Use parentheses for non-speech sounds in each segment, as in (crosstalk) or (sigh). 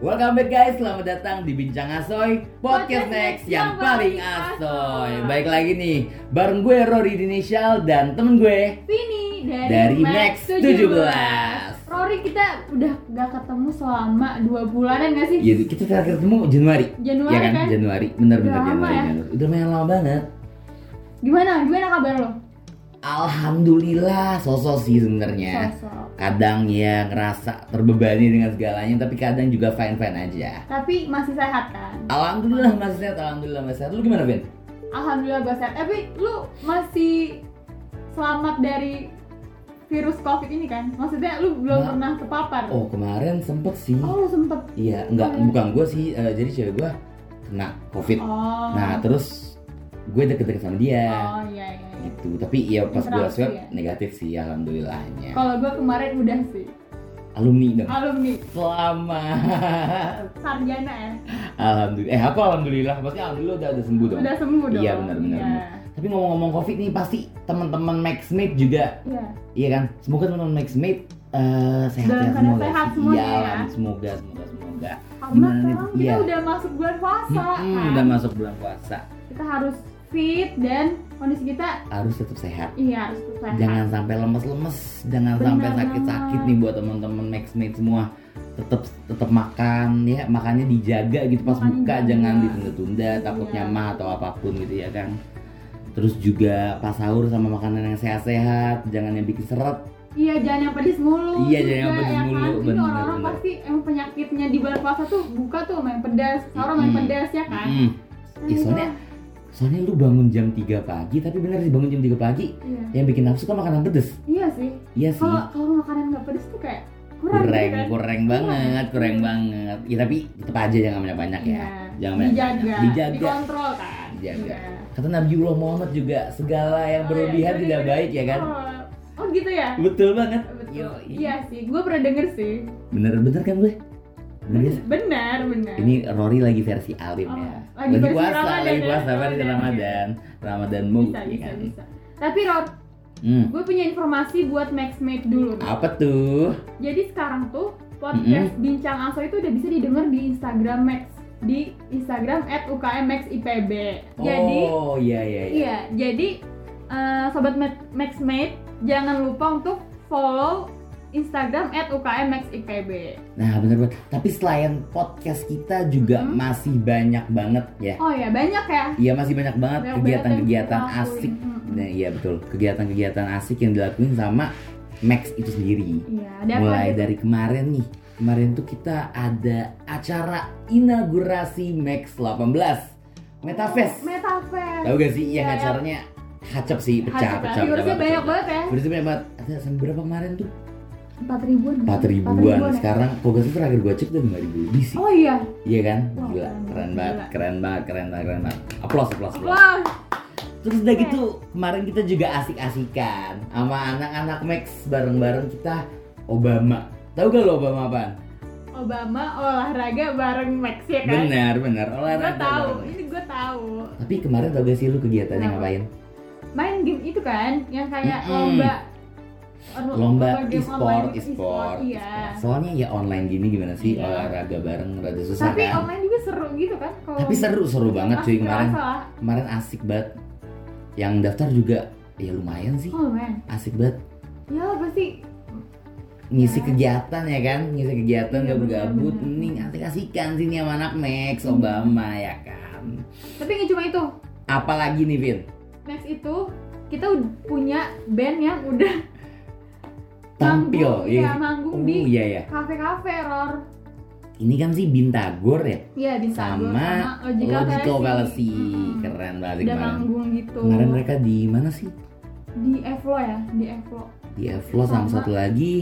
Welcome back guys, selamat datang di Bincang Asoy Podcast Next yang paling asoy Baik lagi nih, bareng gue Rory Dinisial dan temen gue Vini dari, Dari Max Max 17. Rory kita udah gak ketemu selama dua bulanan gak sih? Ya kita terakhir ketemu Januari Januari Ya kan, kan? Januari, bener-bener Januari, ya? Januari. Udah lumayan lama banget Gimana? Gimana kabar lo? Alhamdulillah, sosok sih sebenarnya. Kadang ya ngerasa terbebani dengan segalanya Tapi kadang juga fine-fine aja Tapi masih sehat kan? Alhamdulillah masih sehat, Alhamdulillah masih sehat Lu gimana Ben? Alhamdulillah gue sehat. Tapi lu masih selamat dari virus covid ini kan? Maksudnya lu belum Ma- pernah terpapar? Oh kemarin sempet sih Oh, lu sempet. Iya, enggak, Oh, ya. bukan gue sih, eh, jadi cewek gue kena covid. Oh. Nah, terus gue deket-deket sama dia, Oh iya iya. iya. gitu. Tapi ya pas gue swab ya? negatif sih, alhamdulillahnya. Kalau gue kemarin udah sih Alumni dong. alumni Selamat. (laughs) sarjana ya. Alhamdulillah. Eh, apa alhamdulillah? Pasti alhamdulillah udah, udah sembuh dong. Udah sembuh dong. Iya, benar, benar, Iya. benar. Tapi ngomong-ngomong covid nih, pasti teman-teman Maxmate juga, Iya. iya kan? Semoga teman-teman Maxmate eh sehat Dalam ya keadaan semua. sehat semuanya Iya, ya. semoga, semoga, semoga. Karena sekarang kita Iya. udah masuk bulan puasa Mm-mm, kan. udah masuk bulan puasa. Kita harus fit dan kondisi kita Harus tetap sehat. iya harus tetap sehat. jangan sampai lemes-lemes jangan Benar sampai sakit-sakit nih buat teman-teman Maxmate semua tetap tetap makan ya makannya dijaga gitu pas Makannya buka dijaga. jangan ditunda-tunda takutnya Iya. mah atau apa pun gitu ya kan terus juga pas sahur sama makanan yang sehat-sehat jangan yang bikin seret Iya jangan yang pedes mulu. Iya, juga, jangan yang pedes ya mulu, Kan? Ini bener, orang-orang pasti emang penyakitnya di bulan puasa tuh buka tuh main pedas, sahur main Mm-mm. pedas ya kan. Mm. Nah, soalnya soalnya lu bangun jam 3 pagi tapi bener sih bangun jam 3 pagi Iya. yang bikin nafsu kan makanan pedes Iya sih. iya sih Kalau kalau makanan nggak pedes tuh kayak kurang, kurang gitu kan. kurang banget kurang banget ya tapi tetap aja jangan banyak banyak ya Iya. jangan banyak dijaga, dijaga dikontrol kan. Dijaga. Iya. kata Nabiullah Muhammad juga segala yang Oh, berlebihan iya, tidak iya. baik ya kan Oh, oh gitu ya. betul banget Betul. Yo, Iya sih, gue pernah denger sih. bener bener kan gue Benar, benar. ini Rory lagi versi alim Oh, ya lagi versi puasa Ramadan lagi puasa versi Ramadan. Ramadan Ramadan mood bisa, ya bisa, kan? bisa. Tapi Rod, Hmm. gue punya informasi buat Maxmate dulu. nih. apa tuh Jadi sekarang tuh podcast Bincang Aso itu udah bisa didengar di Instagram Max di Instagram @ukmmaxipb. Jadi oh iya iya iya iya, jadi eh, sobat Ma- Maxmate jangan lupa untuk follow Instagram @ukmmaxipb. nah bener banget tapi selain podcast kita juga Mhm. masih banyak banget ya Oh ya, banyak ya. Iya masih banyak banget kegiatan-kegiatan asik. Nah, iya betul, kegiatan-kegiatan asik yang dilakuin sama Max itu sendiri. Iya, Mulai aja? dari kemarin nih, kemarin tuh kita ada acara inaugurasi Max 18 Metafest. Metafest. Tahu gak sih Iya, yang acaranya hacep sih, pecah, Hacep, pecah, viewersnya pecah, banyak pecah. banget ya. Banyak banget. Ada sampai berapa kemarin tuh? Empat ribuan. 4 ribuan. Sekarang kok gak sih terakhir gue cek udah 5 ribu lebih sih. Oh iya. Iya kan? Wah, Gila, keren keren banget, gila. keren banget, keren banget, keren banget. Applause, applause. Wah. Terus udah gitu kemarin kita juga asik-asikan sama anak-anak Max bareng-bareng kita Obama. Tahu gak lo Obama apaan? Obama olahraga bareng Max ya kan? Benar, benar. Gue Olahraga. tahu, bareng Max. ini gue tahu. Tapi kemarin tau gak sih lu kegiatannya ngapain? Main game itu kan, yang kayak Mm-mm. lomba Lomba e-sport, e-sport. Iya. Soalnya ya online gini gimana sih Iya. olahraga bareng rada susah Tapi kan? online juga seru gitu kan? Kalau Tapi seru seru banget cuy kemarin. Kemarin asik banget. Yang daftar juga ya lumayan sih. Oh man, Asik banget. ya pasti ngisi Ya. kegiatan ya kan ngisi kegiatan Iya, gabut-gabut nih asik asikan sini sama anak Max Hmm. Obama ya kan Tapi nggak cuma itu, apalagi nih Vin Max itu kita punya band yang udah tampil iya, manggung oh di iya ya kafe-kafe, Ror. ini kan sih Bintagor ya Iya di Sago sama Logical, Logical Fallacy. Mm-mm. keren banget Udah kemarin manggung gitu. kemarin mereka di mana sih di Evlo ya, di Evlo. di Evlo sama, Sama satu lagi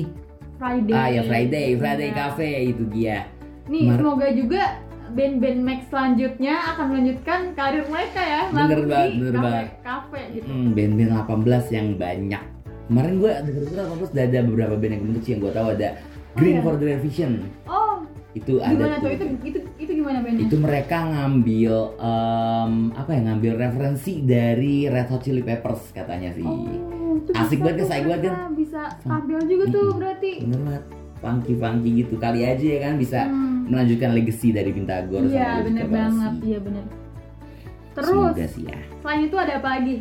Friday. ah ya Friday Friday Iya. Cafe itu dia Nih Mar- semoga juga band-band Max selanjutnya akan melanjutkan karir mereka ya Bener banget, bener banget. kafe gitu. Hmm, band-band 18 yang banyak kemarin gue denger denger 18 udah ada beberapa band yang sih yang gue tahu ada Green iya? for the Revision Oh, itu ada gimana tuh? tuh Itu itu itu gimana bandnya? itu mereka ngambil em, apa ya ngambil referensi dari Red Hot Chili Peppers katanya sih Oh, itu Asik banget, asik banget mereka Bisa tampil juga tuh Mm-mm. berarti. bener banget funky funky gitu kali aja ya kan bisa Hmm. melanjutkan legacy dari Bintagor Iya bener banget, iya bener. Terus Semoga sih ya. selain itu ada apa lagi?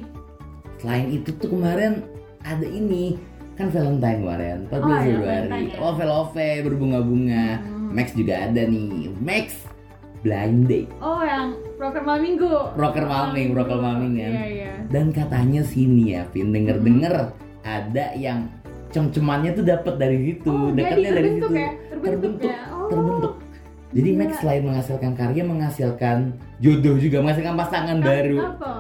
Selain itu tuh kemarin ada ini kan Valentine kemarin 14 Oh, iya, Februari. Ya. Oh, Velove berbunga-bunga. Hmm. Max juga ada nih. Max Blind Date. Oh yang proker malam minggu. Proker malming, proker malming kan. Iya iya. Dan katanya sini ya, Vin denger-denger ada yang cem-cemannya tuh dapat dari situ, Oh, dekatnya dari situ. ya? Terbentuk, Terbentuk, ya? Oh. terbentuk. Jadi Gila. Max selain menghasilkan karya, menghasilkan jodoh juga, menghasilkan pasangan Kap- baru. Couple,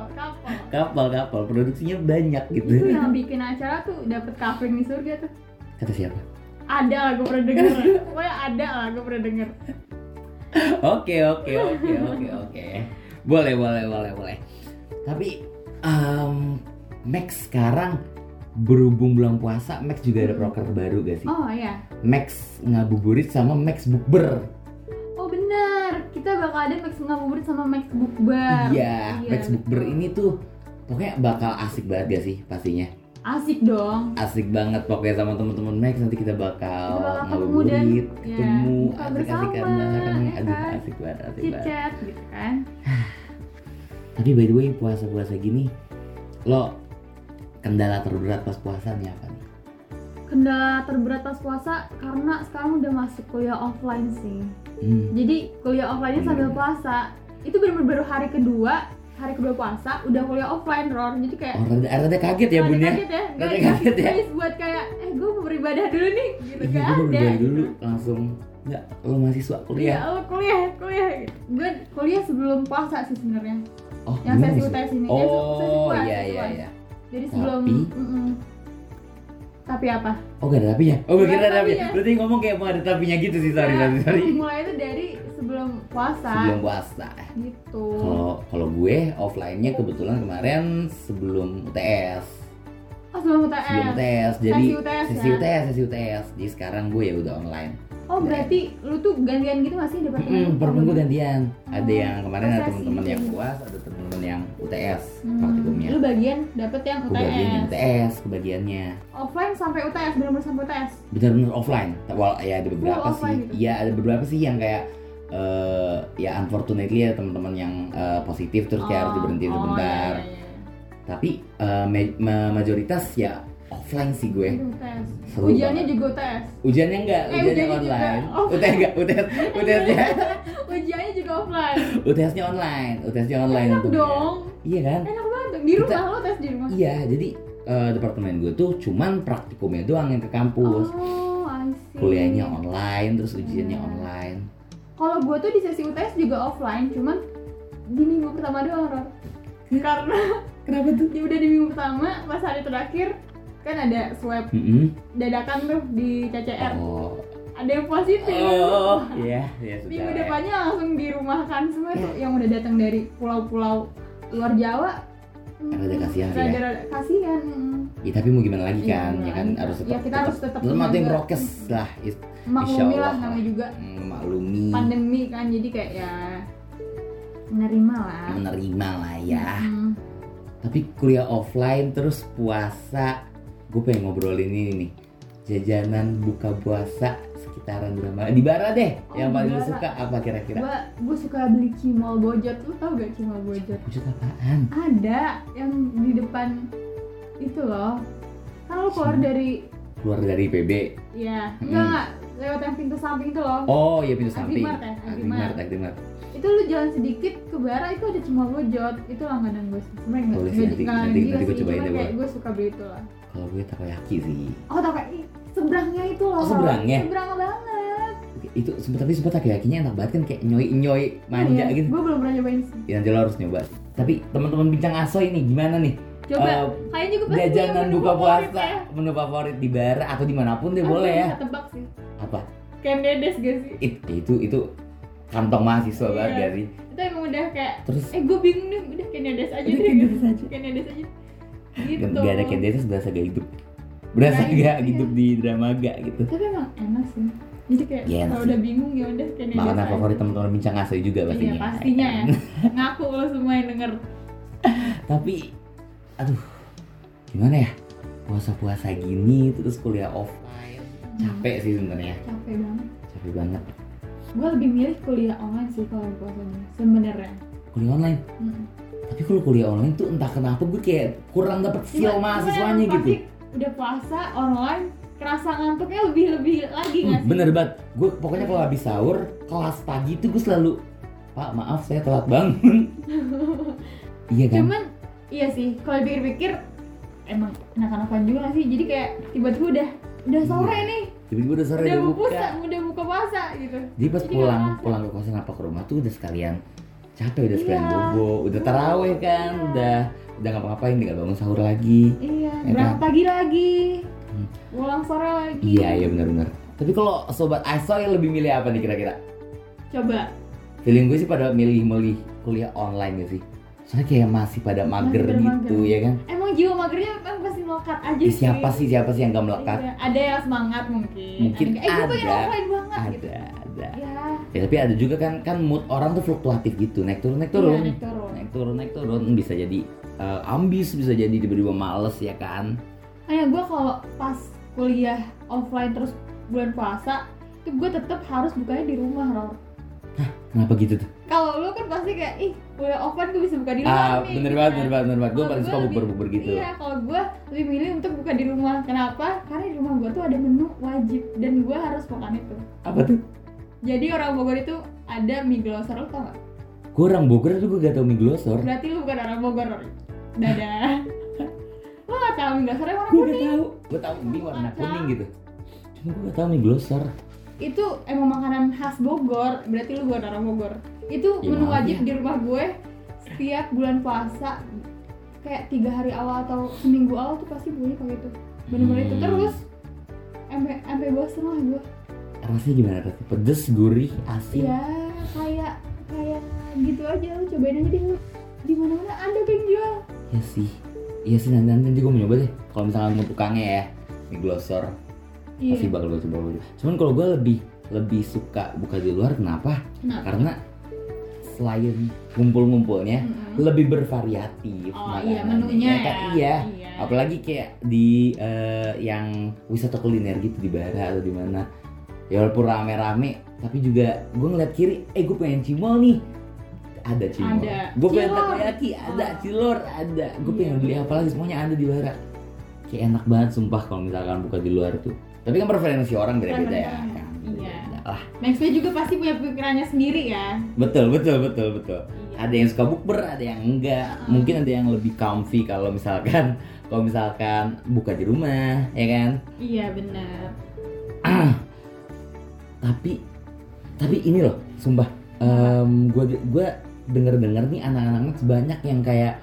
couple. Kapal-kapal, produksinya banyak gitu. Itu yang bikin acara tuh dapet kafling di surga tuh. Kata siapa? Ada lah gue pernah denger. Pokoknya ada lah gue pernah denger. Oke oke oke oke oke. Boleh boleh boleh boleh. Tapi em, Max sekarang berhubung bulan puasa, Max juga ada proker baru gak sih? Oh iya. Max ngabuburit sama Max bukber. Oh benar. Kita bakal ada Max ngabuburit sama Max Bukber. Iya, Max bukber ini tuh pokoknya bakal asik banget gak sih pastinya? asik dong. Asik banget pokoknya sama teman-teman Max nanti kita bakal Kita bakal ketemu ngabuburit, ya, ketemu, buka asik-asik bersama, karena ya aduh kan? asik banget, asik Chit banget. chat gitu kan. (sighs) Tapi by the way puasa-puasa gini lo kendala terberat pas puasa nih apa nih? Kendala terberat pas puasa karena sekarang udah masuk kuliah offline sih. Hmm. Jadi kuliah offline-nya sambil puasa. Itu bener-bener baru hari kedua, hari kedua puasa udah kuliah offline, Ror. Jadi kayak Oh, rada, rada kaget ya bun ya? kaget ya, Rada guys, kaget ya? buat kayak, eh gue mau beribadah dulu nih, gitu Iya, kan gue ada berbalik gitu. dulu langsung nggak lo mahasiswa kuliah. lo kuliah, kuliah gitu. Gue kuliah sebelum puasa sih sebenarnya. Oh, Yang sesi? UTS ini, eh, Oh, sesi puas, iya iya iya. Jadi sebelum, Tapi? mm-mm. tapi apa? Oh gak ada tapinya? Oh kira ada ada tapinya. tapinya. Berarti ngomong kayak mau ada tapinya gitu sih, sorry sorry sorry. Mulai itu dari sebelum puasa, Sebelum puasa. gitu. Kalau kalau gue offline-nya kebetulan kemarin sebelum UTS. Oh sebelum UTS. Sebelum UTS. Jadi Sesi UTS sesi ya? UTS, sesi UTS. Jadi sekarang gue ya udah online. Oh berarti lu tuh gantian gitu masih departemen? Hmm, departemen gue Oh, gantian. Ada Oh, yang kemarin ada teman-teman yang gitu. puas, ada teman-teman yang UTS Hmm, praktikumnya. Lu bagian dapet yang Gue bagian yang UTS. UTS kebagiannya. Offline sampai UTS, benar-benar sampai UTS. Benar-benar offline. Well, ya ada beberapa Full sih. gitu? Iya, ada beberapa sih yang kayak eh ya unfortunately ya teman-teman yang eh, positif terus kayak harus diberhentiin Oh, sebentar. iya, iya, iya. Tapi eh, ma- ma- majoritas ya offline sih gue. Seru Ujiannya banget. juga UTS. Ujiannya enggak, Eh, ujiannya ujiannya online. UTS enggak, UTS, (laughs) UTS-nya, (laughs) Ujiannya juga offline. UTS-nya online, UTS-nya online Enak untungnya. dong. Iya kan? Enak banget. Di rumah Kita- lo tes di rumah. Iya, jadi eh, departemen gue tuh cuman praktikumnya doang yang ke kampus. Oh, I see. Kuliahnya online, terus ujiannya Hmm. online. Kalau gue tuh di sesi UTS juga offline, cuman di minggu pertama doang, Ror. Karena Kenapa tuh? di udah di minggu pertama, pas hari terakhir kan ada swab Mm-mm. dadakan tuh di CCR. Oh, Ada yang positif. oh, iya, iya sudah. Minggu ya. depannya langsung dirumahkan semua tuh yang udah datang dari pulau-pulau luar Jawa. Hmm, Rada kasihan sih ya. kasihan. Hmm. Ya, tapi mau gimana lagi Iya, kan? gimana Ya kan harus Ya, tetap kita harus tetap prokes lah. Maklumi lah namanya juga mm, Maklumi, pandemi kan jadi kayak ya menerima lah. menerima lah ya. Hmm. Tapi kuliah offline terus puasa, gue pengen ngobrolin ini nih. Jajanan buka puasa sekitaran drama di Bara deh. Oh, yang paling lu suka apa kira-kira? Gua gue suka beli cimol bojot. Lu tau gak cimol bojot? Wujud apaan? Ada yang di depan itu loh. Kan lu keluar dari Keluar dari PB. ya enggak enggak lewat yang pintu samping itu loh. Oh iya pintu samping. Agrimart ya, Agrimart, Agrimart. Agrimart. Itu lu jalan sedikit ke bara itu ada cimol bojot. Itu langganan gue sih. Sebenarnya enggak Boleh sih, enggak nanti- nanti- nanti gua sih, cobain deh, kayak Bro. gue suka beli itu lah. Kalau gue takoyaki sih. Oh ih, seberangnya itu loh. Oh, seberangnya? Seberang banget. Itu sempet tapi sempet takoyakinya enak banget kan kayak nyoy nyoy manja gitu. Gue belum pernah nyobain sih. Ya nanti lo harus nyoba. Tapi teman-teman bincang aso ini gimana nih? Coba, Eh, kayaknya juga pasti jajanan menu buka favorit puasa ya. menu favorit di bara atau di mana pun deh Aku boleh ya. tebak sih. apa? Ken Dedes gak sih? It- itu itu kantong mahasiswa Iya. banget gak sih? Itu emang udah kayak terus? eh gue bingung deh udah Ken Dedes aja Udah deh. Gitu. Dedes aja. Ken Dedes aja. Gitu. gak, ada candidates berasa gak hidup. Berasa Gak gak hidup, hidup di drama gak gitu. Tapi emang enak sih. Jadi kayak Iya, enak kalau udah bingung ya udah Dedes makanan favorit teman-teman bincang aso juga iya pastinya. pastinya ya. (laughs) Ngaku lo semua yang denger. Tapi aduh gimana ya? Puasa-puasa gini terus kuliah offline. Capek sih sebenarnya. Capek banget. Capek banget. Gue lebih milih kuliah online sih kalau puasanya sebenarnya. Kuliah online? Mm. tapi kalau kuliah online tuh entah kenapa gue kayak kurang dapet feel Cuma- mahasiswanya gitu. Udah puasa online kerasa ngantuknya lebih lebih lagi Hmm, nggak sih? bener banget. Gue pokoknya kalau habis sahur kelas pagi itu gue selalu pak maaf saya telat bangun (laughs) iya kan? Cuman iya sih kalau pikir-pikir emang enak-enakan juga nggak sih? Jadi kayak tiba-tiba udah udah sore Iya. nih. Tiba-tiba udah sore udah udah buka. udah buka puasa gitu. Jadi pas Jadi pulang pulang ke kosan apa ke rumah tuh udah sekalian capek udah sekalian Iya. bobo udah taraweh kan Iya. udah udah ngapa-ngapain tinggal bangun sahur lagi. Iya Ya berangkat kan? pagi lagi. Hmm. pulang sore lagi. Iya iya benar-benar. Tapi kalau sobat Aisoy lebih milih apa nih kira-kira? Coba. Feeling gue sih pada milih-milih kuliah online ya sih soalnya kayak masih pada mager pada gitu mager. ya kan? Emang jiwa magernya kan pasti melekat aja sih. siapa sih siapa sih yang gak melekat? Iya, ada yang semangat mungkin. Mungkin ada, eh gue pengen ada. banget gitu. ada. Ada ya ya tapi ada juga kan kan mood orang tuh fluktuatif gitu. Naik turun naik turun. Iya, naik turun. naik turun naik turun. Bisa jadi eh, ambis bisa jadi tiba-tiba males ya kan? Kayak gue kalau pas kuliah offline terus bulan puasa itu gue tetap harus bukanya di rumah Ror. Kenapa gitu tuh kalau lu kan pasti kayak ih kuliah offline gue bisa buka di ah rumah nih bener gitu banget kan. bener banget bener banget gue Kalau paling gua suka bukber bukber gitu Iya, kalau gue lebih milih untuk buka di rumah. Kenapa? Karena di rumah gue tuh ada menu wajib dan gue harus makan itu. apa tuh Jadi orang Bogor itu ada mie glosor, lo tau gak? gue orang Bogor tuh gue gak tau mie glosor Berarti lu bukan orang Bogor. Dadah. (laughs) lo gak tau mie glosor yang warna gue gak kuning? tau gue tau mie warna kuning gitu cuma gue gak tau mie glosor Itu emang makanan khas Bogor, berarti lu bukan orang Bogor. Itu Ya, menu wajib ya. di rumah gue setiap bulan puasa. Kayak tiga hari awal atau seminggu awal tuh pasti gue pakai itu bener-bener itu. Hmm. terus sampai bosen lah gue. Rasanya gimana rasanya pedes gurih asin? Ya kayak kayak gitu aja. Lu cobain aja deh lu di mana mana ada yang jual. Ya sih. Iya sih nanti nanti gue mau nyoba deh. Kalau misalnya mau tukangnya ya mie glosor. Iya. Pasti bakal gue coba dulu. Cuman kalau gue lebih lebih suka buka di luar kenapa? nah Karena selain ngumpul-ngumpulnya Mm-mm. lebih bervariatif oh iya menunya Ya kan? iya. Apalagi kayak di eh, yang wisata kuliner gitu di Bara atau di mana. Ya walaupun rame-rame, tapi juga gue ngeliat kiri, eh gue pengen cimol nih. Ada cimol. Gue pengen takoyaki, ada Oh. cilor, ada. Gue Iya. pengen beli apa lagi semuanya ada di Bara. Kayak enak banget sumpah kalau misalkan buka di luar tuh. Tapi kan preferensi orang beda-beda ya. Kan? Lah. Maxwell juga pasti punya pikirannya sendiri ya Betul, betul, betul, betul. Iya. Ada yang suka bukber, ada yang enggak. Uh-uh. Mungkin ada yang lebih comfy kalau misalkan (laughs) kalau misalkan buka di rumah, ya kan? iya benar (clears throat) Tapi tapi ini loh, sumpah. em, gua gua denger-denger nih anak-anak Max banyak yang kayak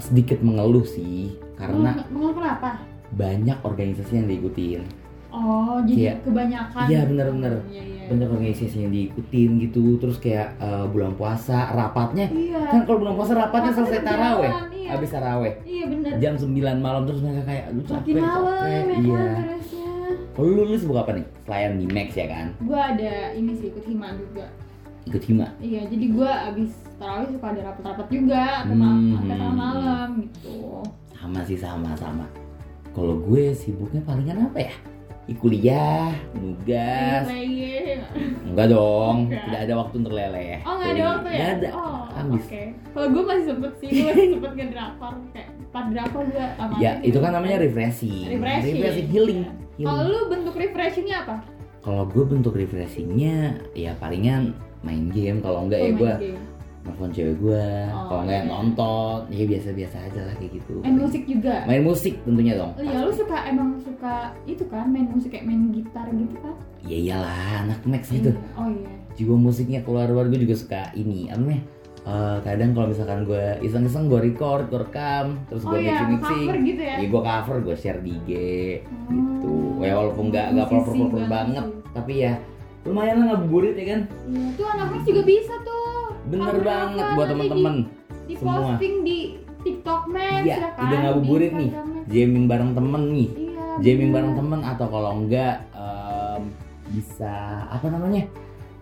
sedikit mengeluh sih karena mau kenapa banyak organisasi yang diikutin. Oh jadi Iya. kebanyakan Iya, bener-bener. iya iya Banyak organisasi yang diikutin gitu, terus kayak eh, bulan puasa rapatnya. Iya. Kan kalau bulan puasa rapatnya Rapatnya selesai berjalan, taraweh. iya. habis taraweh. Iya benar jam 9 malam terus mereka kayak makin capek malam capek. ya kan iya. beresnya kalau lu lu sibuk apa nih? Selain di Max ya kan? Gue ada ini sih ikut hima juga. Ikut hima? Iya jadi gue abis tarawih suka ada rapat-rapat juga atau Hmm. malam sampai tengah malam gitu. Sama sih sama sama. Kalau gue sibuknya palingan apa ya Ih, kuliah nugas. Lagi enggak dong Enggak. tidak ada waktu untuk leleh. Oh nggak ada waktu ya? Nggak ada. Oh habis. oke. Kalau gue masih sempet sih gue masih sempet ngedrakor kayak empat drakor gue tamatin ya gitu. itu kan namanya refreshing. Refreshing. healing, Iya. kalau lu bentuk refreshingnya apa? Kalau gue bentuk refreshingnya ya palingan main game. Kalau enggak ya Oh, main gue game. Nelfon cewek gue Oh, kalau enggak iya. nonton ya biasa-biasa aja lah kayak gitu main musik juga main musik tentunya dong Oh iya, lu suka emang suka itu kan main musik kayak main gitar gitu kan? ya iyalah anak Max gitu Oh iya. jiwa musiknya keluar luar gue juga suka ini apa namanya Eh, kadang kalau misalkan gue iseng-iseng gue record, gue rekam, terus Oh gue iya, mixing gitu ya? ya gue cover, gue share di IG, gitu. Oh, Ya walaupun nggak nggak proper proper banget tapi ya lumayan lah ngabuburit ya kan. Iya, tuh anak mas juga bisa tuh. Bener banget buat temen-temen. Di, di semua. posting di TikTok Iya, ya kan? udah ngabuburit nih, jamming bareng temen nih, Iya. jamming bener. bareng temen atau kalau enggak em, bisa apa namanya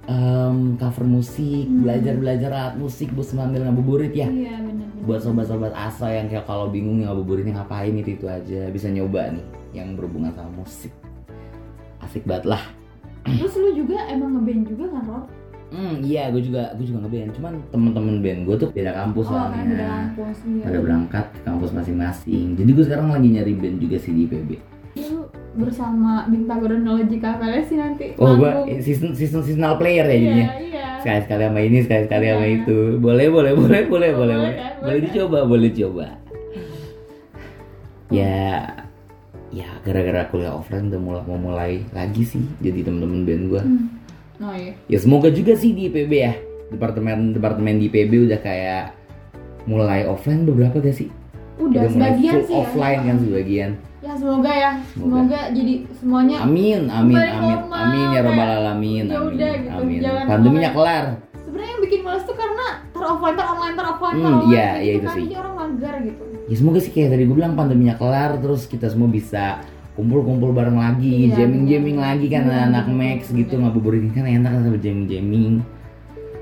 em, cover musik, Hmm. belajar belajar alat musik buat sambil ngabuburit ya. Iya benar. buat sobat-sobat asa yang kayak kalau bingung ngabuburitnya ngapain itu itu aja bisa nyoba nih yang berhubungan sama musik asik banget lah Terus lu juga emang ngeband juga kan Rob? Hmm, iya, gue juga gue juga ngeband. Cuman temen-temen band gue tuh beda kampus Oh soalnya. beda kampus iya. Pada berangkat ke kampus masing-masing. Jadi gue sekarang lagi nyari band juga sih di IPB. Lu bersama Bintagorological kalian sih nanti Oh, gue season season seasonal player ya Iya, jadinya. iya. Sekali sekali sama ini, sekali sekali sama Iya. itu. Boleh, boleh, boleh, boleh, boleh, Boleh boleh. kan? Boleh Boleh dicoba, boleh dicoba. Ya, ya gara-gara kuliah offline udah mulai mau mulai lagi sih jadi temen-temen band gue. Hmm. Oh iya. Ya semoga juga sih di IPB ya. Departemen departemen di IPB udah kayak mulai offline beberapa gak sih? Udah, mulai sebagian sih offline ya. kan sebagian. Ya semoga ya. Semoga. Semoga, jadi semuanya Amin, amin, amin, normal, amin ya kayak, alamin. ya Amin, udah gitu, amin. jangan Pandeminya kelar. sebenarnya yang bikin males tuh karena tar offline tar online tar offline Hmm, online iya, gitu iya itu kan. sih. Jadi orang mager gitu. Ya semoga sih kayak tadi gue bilang pandeminya kelar terus kita semua bisa kumpul-kumpul bareng lagi, Iya, jamming-jamming bener. lagi kan Bener, anak Max gitu ngabuburit kan enak kan sambil jamming-jamming.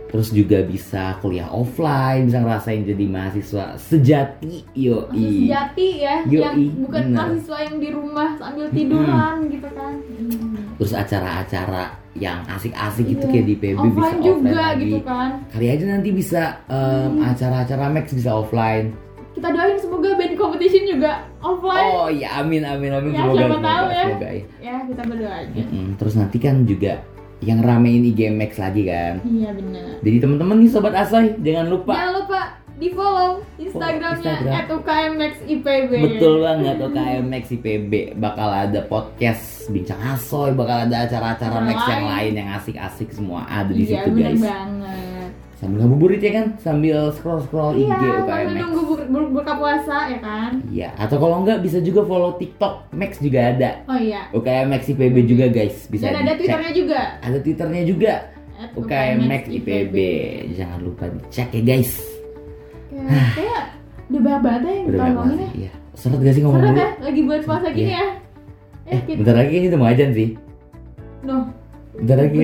Terus juga bisa kuliah offline, bisa ngerasain jadi mahasiswa sejati, yo Mahasiswa sejati ya, Yoi, yang bukan bener. mahasiswa yang di rumah sambil tiduran gitu kan. Hmm. Terus acara-acara yang asik-asik gitu Iya. kayak di PB bisa offline offline juga lagi. gitu kan. Kali aja nanti bisa em, Hmm. acara-acara Max bisa offline. Kita doain semoga band competition juga offline. Oh ya amin amin amin Ya, semoga siapa semoga, tahu ya. semoga ya. Ya kita berdoa aja. Mm-mm. Terus nanti kan juga yang ramein IG Max lagi kan. Iya benar. Jadi teman-teman nih sobat Asoy jangan lupa Jangan lupa di follow Instagramnya Instagram. @ukmxipb. betul banget UKM Max IPB bakal ada podcast bincang Asoy, bakal ada acara-acara Acara Max yang lain. yang asik-asik semua ada di Iya situ benar guys. banget. Sambil ngabuburit ya kan, sambil scroll-scroll IG Iya, UKM sambil nunggu bu- bu- buka puasa ya kan. Iya, atau kalau enggak bisa juga follow TikTok Max juga ada. Oh iya. UKM Max IPB juga guys, bisa Dan ada twitternya juga. Ada twitternya juga. at UKM Max IPB. Jangan lupa dicek ya guys. Ya, kayak udah banyak banget ya yang Udah ngomongin ya. Iya. Seret gak sih ngomong Seret ya, lagi bulan puasa gini Iya. ya. Eh, Eh, bentar lagi ini udah mau ajan sih. noh, Bentar lagi.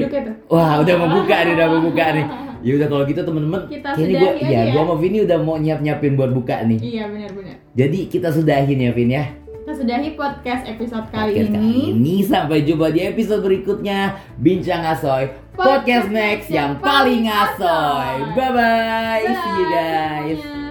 Wah, udah mau buka nih, udah mau buka nih. (laughs) Ya udah kalau gitu temen-temen, Kita kayaknya gua iya, aja ya. gua sama Vini udah mau nyiap-nyiapin buat buka nih. Iya benar-benar. Jadi kita sudahin ya Vin ya. Kita sudahi podcast episode kali Podcast ini. kali ini sampai jumpa di episode berikutnya Bincang Asoy Podcast Podcast Next yang yang paling asoy. Bye bye. See you guys. semuanya.